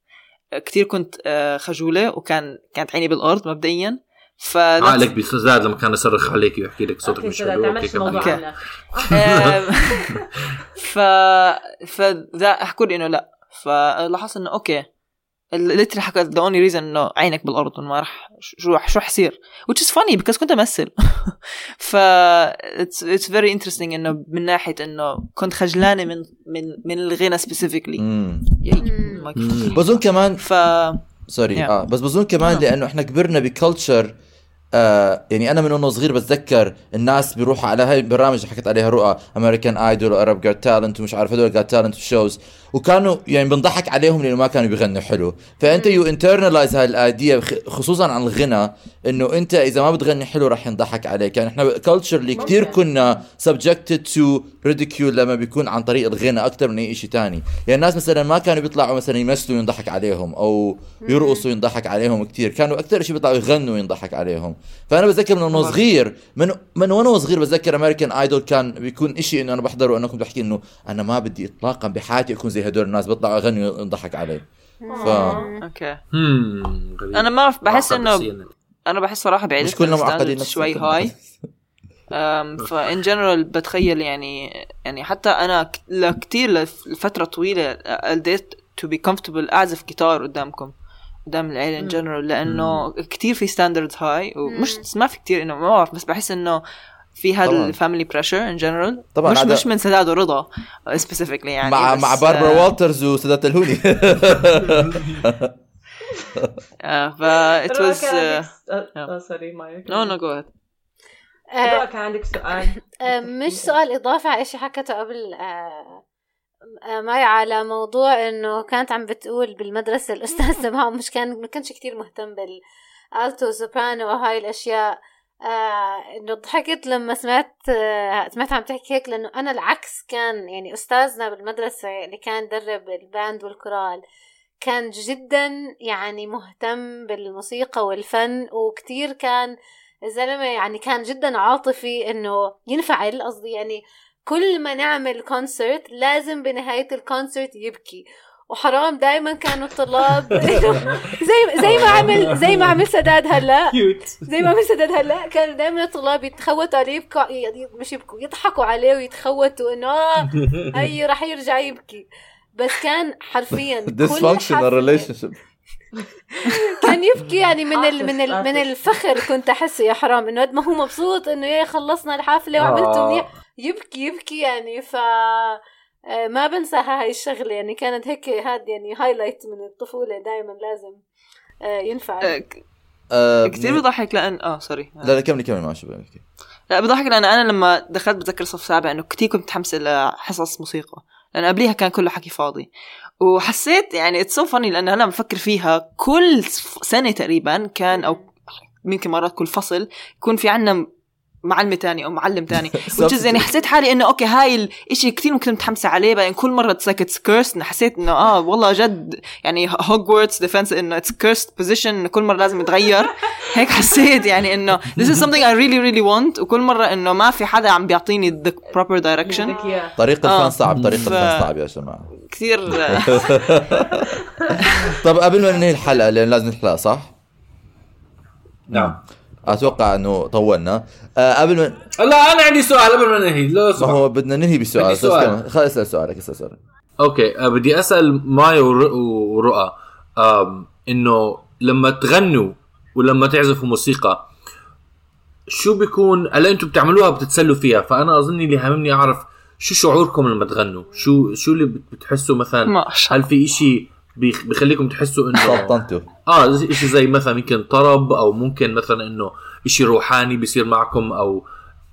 كتير كنت آه، خجولة وكان كانت عيني بالأرض مبدئيا. ف عقلك بيزداد لما كان يصرخ عليك ويحكي لك صوتك okay مش حلو تعملش okay، موضوع <laughs> ف فذا حكوا لي إنه لا. فلاحظت إنه okay literally حكى the only reason إنه عينك بالأرض وما راح شو راح شو راح يصير which is funny because كنت أمثل <laughs> ف it's it's very interesting إنه من ناحية إنه كنت خجلانة من من من الغنى specifically مم. مم. بظن كمان ف sorry Yeah. آه بس بظن كمان No. لأنه إحنا كبرنا ب culture آه يعني أنا من وأنا صغير بتذكر الناس بيروحوا على هاي البرامج اللي حكيت عليها رؤى American Idol و Arabs Got Talent ومش عارف هدول Got Talent shows وكانوا يعني بنضحك عليهم لأنه ما كانوا بيغنوا حلو. فأنت you internalize هاي ال idea خصوصا عن الغنى إنه أنت إذا ما بتغني حلو رح ينضحك عليك. يعني إحنا culturally كثير. كنا subjected to ridicule لما بيكون عن طريق الغنى أكثر من أي شيء تاني. يعني الناس مثلا ما كانوا بيطلعوا مثلا يمثلوا ينضحك عليهم أو يرقصوا ينضحك عليهم كثير كانوا أكثر شيء بيطلعوا يغنوا ينضحك عليهم. فأنا بتذكر من وأنا صغير من من وأنا صغير بتذكر American Idol كان بيكون شيء إنه أنا بحضره انه كنت بحكي إنه أنا ما بدي اطلاقا بحياتي أكون زي هدول الناس بيطلعوا يغنوا ينضحك علي ف okay. أنا ما بحس إنه. أنا بحس صراحة بعيد مش كلنا معقدين شوي. هاي <laughs> ف in general بتخيل يعني يعني حتى أنا لكتير لفترة طويلة قدرت to be comfortable اعزف جيتار قدامكم قدام العيلة in general لأنه كتير في standards هاي ومش ما في كتير إنه ما بعرف بس بحس إنه في هذا. ال family pressure in general طبعاً مش مش من سداد ورضا specifically يعني مع مع باربرا آه، والترز وسدات الهوني ف uh, آه، آه، sorry go ahead. آه، رؤى كان عندك سؤال مش سؤال إضافة على إشي حكته قبل آه، آه، مايا على موضوع إنه كانت عم بتقول بالمدرسة الأستاذ <laughs> تبعهم مش كان ما كانش كتير مهتم بال alto soprano وهاي الأشياء. آه إنه ضحكت لما سمعت آه سمعت عم تحكي هيك لأنه أنا العكس كان يعني أستاذنا بالمدرسة اللي كان يدرب ال band والكورال كان جدا يعني مهتم بالموسيقى والفن وكتير كان الزلمة يعني كان جدا عاطفي إنه ينفعل قصدي يعني كل ما نعمل concert لازم بنهاية ال concert يبكي. وحرام دائما كانوا الطلاب. <laughs> زي زي ما عمل زي ما عمل سداد هلأ. زي ما عمل سداد هلأ كانوا دائما الطلاب يتخوتوا عليه يبكوا ي- مش يبكوا يضحكوا عليه ويتخوتوا إنه آه <laughs> هي راح يرجع يبكي. بس كان حرفيا <laughs> كل dysfunctional relationship. كان يبكي يعني من ال من ال عاطف. من الفخر كنت احسه يا حرام إنه قد ما هو مبسوط إنه يا خلصنا الحفلة وعملته آه. منيح يبكي يبكي يعني. ف آه، ما بنساها هاي الشغلة يعني كانت هيك هاد يعني هايلايت من الطفولة دائما لازم آه، ينفع. آه، آه كثير بضحك لأن آه sorry لا لا كملي كملي ماشي بحكي لا بضحك لأن أنا لما دخلت بتذكر صف سابع إنه كثير كنت متحمسة لحصص موسيقى لأن قبليها كان كله حكي فاضي. وحسيت يعني it's so funny لأن أنا بفكر فيها كل سنة تقريبا كان أو يمكن مرات كل فصل يكون في عنا معلمة تانية أو معلم تاني. <laughs> is يعني حسيت حالي إنه okay هاي الإشي كثير كنت متحمسة عليه بعدين كل مرة it's like it's cursed إنه حسيت إنه آه والله جد يعني Hogwarts defense إنه it's cursed position إنه كل مرة لازم يتغير. <laughs> هيك حسيت يعني إنه this is something I really really want. وكل مرة إنه ما في حدا عم بيعطيني the proper direction. طريق آه. الفن صعب طريق الفن صعب يا جماعة. كثير <laughs> طب قبل ما ننهي الحلقة لأن لازم نحلق صح؟ نعم. أتوقع إنه طولنا. آه قبل ما لا أنا عندي سؤال قبل ما ننهي. لو ما. هو بدنا ننهي بسؤال. عندي بس سؤال. كمان- خلص اسال سؤالك اسال سؤالك أوكي أه بدي أسأل مايا ور- ورؤى. إنه لما تغنوا ولما تعزفوا موسيقى شو بيكون هلا أنتم بتعملوها بتتسلوا فيها؟ فأنا أظن اللي هاممني أعرف شو شعوركم لما تغنوا؟ شو شو اللي بت- بتحسوا مثلا؟ ما شاء هل في إشي بيخ- بيخليكم تحسوا إنه سلطنته آه إشي زي مثلا يمكن طرب أو ممكن مثلا إنه إشي روحاني بيصير معكم أو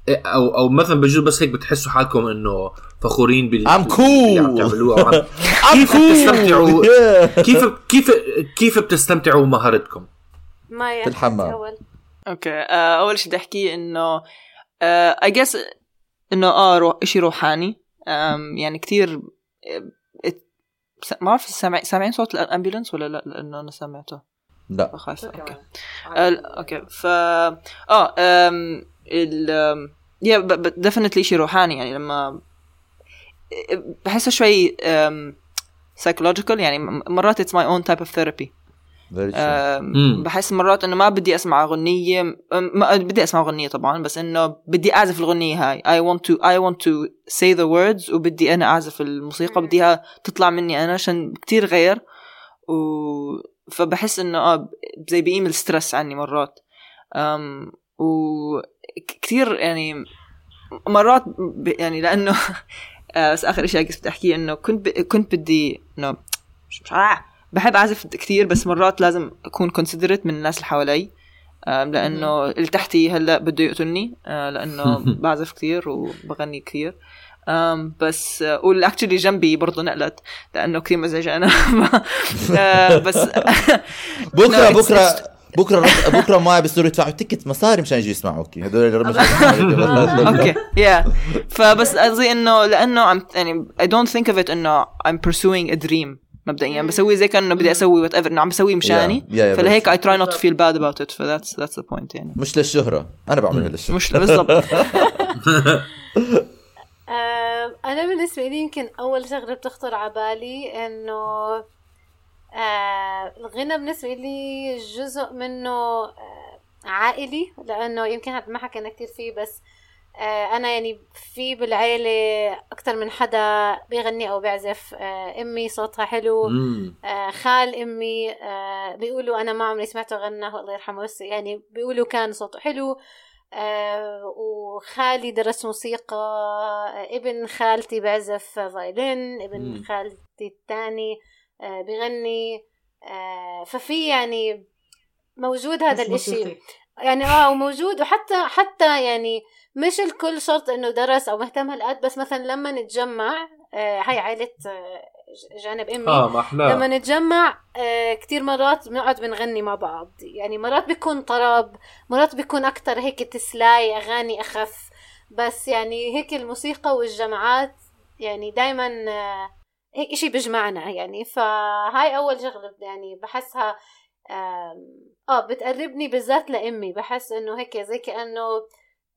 أو أو مثلا بجوز بس هيك بتحسوا حالكم إنه فخورين بال I'm cool. باللي عم تعملوه أو عم... <laughs> كيف بتستمتعوا <laughs> كيف كيف كيف بتستمتعوا مهارتكم ما في الحمام. أول. okay آه، أول شيء بدي أحكيه إنه I guess إنه آه رو... شيء روحاني يعني كثير ما بعرف سامع سامعين صوت ال ambulance ولا لا؟ لأنه أنا سمعته لا. خايفه okay. ال- okay. ف آه أم ال yeah definitely شيء روحاني يعني لما بحسه شوي psychological يعني مرات it's my own type of therapy. بحس مرات إنه ما بدي أسمع أغنية ما بدي أسمع أغنية طبعا بس إنه بدي أعزف الأغنية هاي. I want to I want to say the words وبدي أنا أعزف الموسيقى. بديها تطلع مني أنا عشان كتير غير. و فبحس إنه آه زي بيقيم ال stress عني مرات. أم وكثير يعني مرات ب... يعني لأنه <laughs> آه، بس آخر شيء بدي احكيه إنه كنت ب... كنت بدي إنه مش مش آه بحب أعزف كثير بس مرات لازم أكون considerate من الناس اللي حوالي لأنه اللي تحتي هلأ بده يقتلني آه، لأنه <laughs> بعزف كثير وبغني كثير بس آه، و actually جنبي برضه نقلت لأنه كثير مزعجة أنا. <laughs> آه، بس <laughs> بكرة بكرة بكرة بكرة معي بيصيروا يدفعوا ticket مصاري مشان يجي يسمعوك هدول اللي okay yeah فبس قصدي إنه لأنه عم يعني I don't think of it إنه I'm pursuing a dream. مبدئيا. بسوي زي كأنه بدي أسوي whatever إنه عم بسويه مشاني. Yeah, yeah, فلهيك بس- I try not to feel bad about it. ف that's that's the point يعني. مش للشهرة. أنا بعملها للشهرة. مش بالضبط. <laughs> آه، أنا بالنسبة لي يمكن أول شغلة بتخطر على بالي إنه آه، الغنى بالنسبة لي جزء منه آه، عائلي لأنه يمكن هذا ما حكينا كتير فيه بس آه، أنا يعني في بالعيلة أكتر من حدا بيغني أو بيعزف. آه، أمي صوتها حلو. مم. آه، خال أمي آه، بيقولوا أنا ما عمري سمعته غنى الله يرحمه. بس يعني بيقولوا كان صوته حلو. آه، وخالي درس موسيقى. آه، ابن خالتي بعزف فايلين ابن مم. خالتي الثاني بيغني. آه، ففي يعني موجود هذا الإشي. يعني آه وموجود. وحتى حتى يعني مش الكل شرط إنه درس أو مهتم هالقد بس مثلا لما نتجمع آه هاي عائلة آه جانب أمي. آه لما نتجمع آه كتير مرات بنقعد بنغني مع بعض. يعني مرات بيكون طرب مرات بيكون أكتر هيك تسلاي أغاني أخف. بس يعني هيك الموسيقى والجمعات يعني دايما آه هيك إشي بيجمعنا يعني. فهاي أول شغلة يعني بحسها آه بتقربني بالذات لأمي. بحس إنه هيك زي كأنه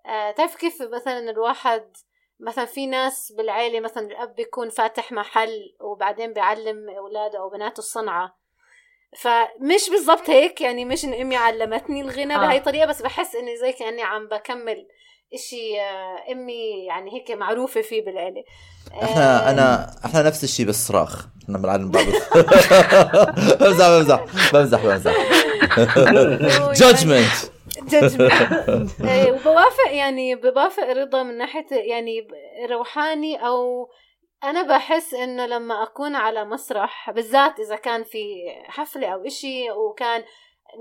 آه تعرف كيف مثلا الواحد مثلا في ناس بالعيلة مثلا الأب بيكون فاتح محل وبعدين بيعلم أولاده أو بناته الصنعة. فمش بالضبط هيك يعني مش إن أمي علمتني الغنى آه. بهاي الطريقة بس بحس إني زي كأني عم بكمل إشي آه، أمي يعني هيك معروفة فيه بالعيلة. إحنا آه، انا إحنا نفس الشيء بس صراخ إحنا بنعلم بعض. <laughs> بمزح بمزح بمزح بمزح. <laughs> <laughs> جادجمنت <laughs> وبوافق يعني بوافق رضا من ناحية يعني روحاني أو أنا بحس إنه لما أكون على مسرح بالذات إذا كان في حفلة أو إشي وكان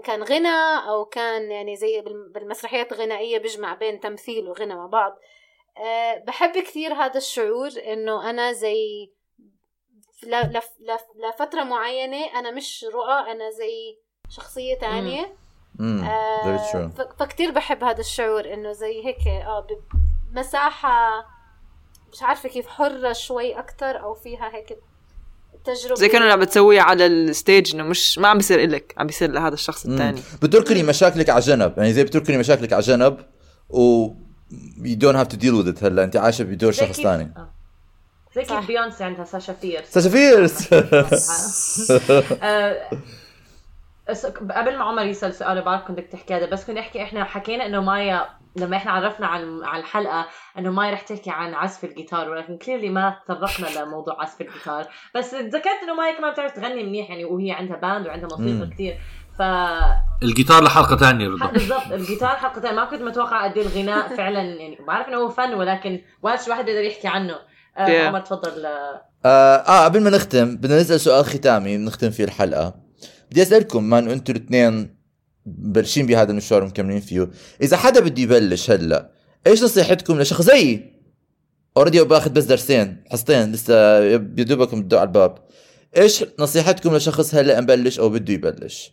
كان غنى أو كان يعني زي بالم- بالمسرحيات الغنائية بيجمع بين تمثيل وغنى مع بعض أه بحب كثير هذا الشعور إنه أنا زي ل- لف- لف- لفترة معينة أنا مش رؤى أنا زي تانية امم very آه، فكتير بحب هذا الشعور إنه زي هيك آه مساحة مش عارفة كيف حرة شوي أكتر أو فيها هيك تجربة. زي كانوا عم بتسويه على ال stage إنه مش ما عم بيصير إلك عم بيصير لهذا الشخص. الثاني بتركني مشاكلك على جنب يعني زي بتركني مشاكلك على جنب و you don't have to deal with it هلا أنت عايشة بدور شخص كيف- ثاني آه. زي. كيف بيونسي عندها ساشا فيرس ساشا فيرس قبل ما عمر يسأل سؤال بعرف كنت بدك تحكي هذا بس كنت احكي إحنا حكينا إنه مايا لما إحنا عرفنا عن على الحلقة إنه مايا رح تحكي عن عزف الجيتار ولكن clearly ما تطرقنا لموضوع عزف الجيتار. بس ذكرت إنه مايا كمان بتعرف تغني منيح يعني وهي عندها band وعندها موسيقى. كثير ف الجيتار لحلقة ثانية رضا <laughs> بالضبط الجيتار حلقتين ما كنت متوقع قد إيه الغناء فعلا يعني بعرف إنه هو فن ولكن وقت الواحد بيقدر يحكي عنه. آه، Yeah. عمر تفضل. آه, آه قبل ما نختم بدنا نسأل سؤال ختامي نختم فيه الحلقة. بدي أسألكم ما أنتم الاثنين مبلشين بهذا المشوار ومكملين فيه. إذا حدا بده يبلش هلأ إيش نصيحتكم لشخص زيي اوريدي باخذ بس درسين حصتين لسه يدوبكم بدوا على الباب. إيش نصيحتكم لشخص هلأ مبلش أو بده يبلش؟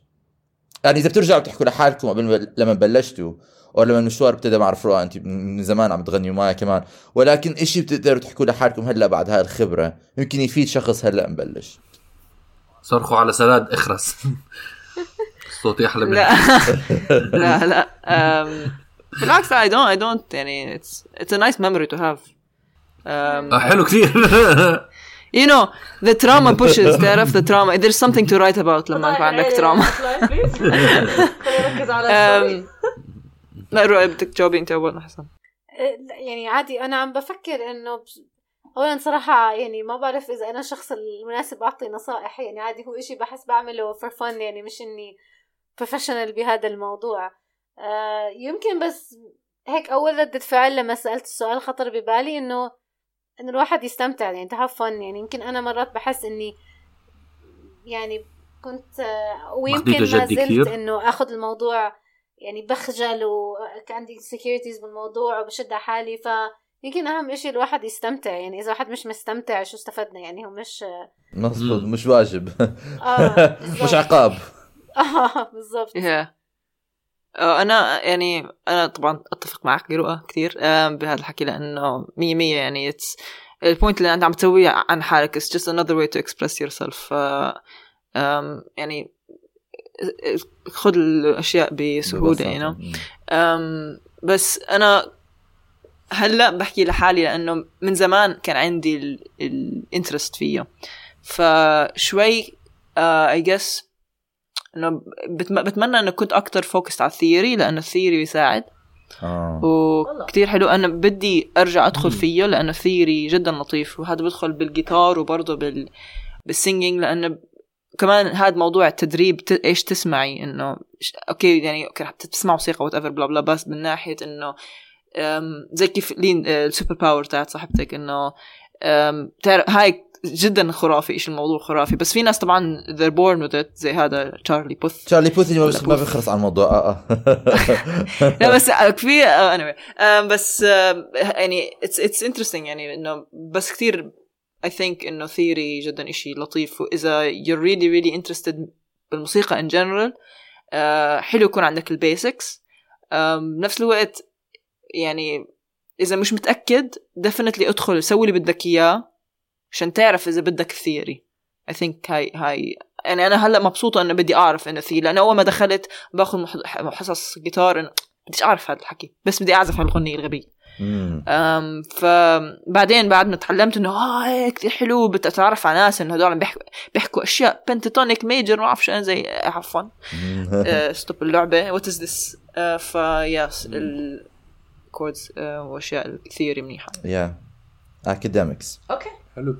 يعني إذا بترجعوا بتحكوا لحالكم قبل ما لما بلشتوا أو لما المشوار ابتدى مع رفروع أنت من زمان عم تغني معي كمان. ولكن إشي بتقدروا تحكوا لحالكم هلأ بعد هاي الخبرة يمكن يفيد شخص هلأ مبلش. صرخوا على سداد اخرس. صوتي أحلى من لا لا. لا بالعكس I don't I don't يعني it's it's a nice memory to have. um, آه، حلو كثير. <laughs> you know the trauma pushes. تعرف the trauma. There's something to write about لما يكون عندك trauma. Um, <laughs> لا روح بدك تجاوبي أنت أول احسن لا، يعني عادي أنا عم بفكر إنه اولا صراحة يعني ما بعرف إذا أنا الشخص المناسب أعطي نصائح يعني عادي هو إشي بحس بعمله for fun يعني مش إني professional بهذا الموضوع آه يمكن بس هيك أول ردة فعل لما سألت السؤال خطر ببالي إنه إنه الواحد يستمتع يعني have fun يعني يمكن أنا مرات بحس إني يعني كنت آه، ويمكن ما زلت؟ إنه آخذ الموضوع يعني بخجل وكان عندي securities بالموضوع وبشد على حالي فيمكن أهم إشي الواحد يستمتع يعني إذا الواحد مش مستمتع شو استفدنا؟ يعني هو مش مظبوط مش واجب. آه <laughs> مش. عقاب. <laughs> آه بالضبط. yeah. آه، أنا يعني أنا طبعا أتفق معك رؤى كثير آه، بهذا الحكي لأنه مية مية يعني it's ال point اللي أنت عم تسويه عن حالك. It's just another way to express yourself. آه، آم، يعني خذ الأشياء بسهولة you know. بس أنا هلا بحكي لحالي لأنه من زمان كان عندي ال interest فيه. فشوي I guess إنه بتم- بتمنى إنه كنت أكتر focused على ال theory لأنه ال theory بيساعد. آه. وكتير حلو. أنا بدي أرجع أدخل فيه لأنه ال theory جدا لطيف. وهذا بدخل بالجيتار وبرضه بال بال singing لأنه كمان هذا موضوع التدريب ت... إيش تسمعي؟ إنه ش- okay يعني okay رح تسمع موسيقى whatever blah blah بس من ناحية إنه زي كيف لين آه، ال super power تاعت صاحبتك إنه هاي جدا خرافي إيش الموضوع خرافي. بس في ناس طبعا they're born with it زي هذا تشارلي بوث تشارلي بوثي ما, بيخلص عن الموضوع. آه آه. <laughs> لا بس <laughs> في آه، anyway. آم، بس يعني it's it's interesting يعني إنه بس كثير I think إنه theory جدا إشي لطيف. وإذا you're really really interested بالموسيقى in general آه، حلو يكون عندك ال basics بنفس الوقت يعني إذا مش متأكد definitely ادخل سوي اللي بدك إياه عشان تعرف إذا بدك ال theory I think هاي هاي يعني أنا هلأ مبسوطة إنه بدي أعرف إنه theory لأنه أول ما دخلت باخذ حصص جيتار إنه بديش أعرف هذا الحكي بس بدي أعزف الأغنية. مم. أم فبعدين بعد ما تعلمت إنه آه هيك كثير حلو بتتعرف على ناس إنه هدول عم بيحكوا بيحكوا أشياء pentatonic major ما بعرف شو أنا زي عفوا <laughs> آه، ستوب اللعبة. وات از ذس فياس الكوردز وأشياء الثيوري منيحة. يا اكاديمكس أوكي. حلو.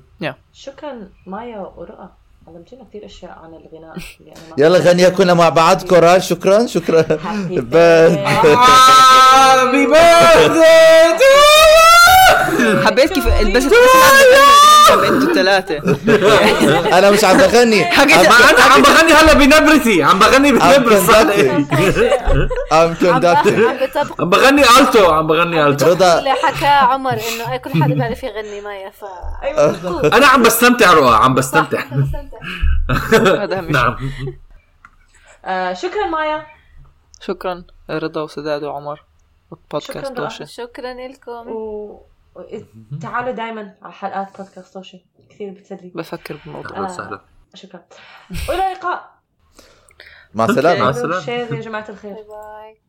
شكرا مايا ورؤى. علمتينا كثير أشياء عن الغناء. <laughs> يلا غنيها كلنا مع بعض. كورال شكرا شكرا. هابي بيرثدي <laughs> <laughs> <laughs> حبيت كيف البست أنتوا الثلاثة. <laughs> أنا مش عم بغني. <laughs> أنا عم بغني هلا بنبرتي عم بغني بنبرة صحيح عم كوندكتر عم بغني ألتو. عم بغني ألتو. رضا. اللي حكى عمر إنه أي كل حدا بيعرف يغني مايا ف أنا عم بستمتع رؤى عم بستمتع. نعم. آه، شكرا مايا. شكرا رضا وسداد وعمر. بودكاست شكراً لكم. تعالوا دائما على حلقات بودكاست توشي كثير بتسلي بفكر بالموضوع أهلا وسهلا شكرا. والى اللقاء. مع السلامة. مع السلامة. يا جماعة الخير. bye bye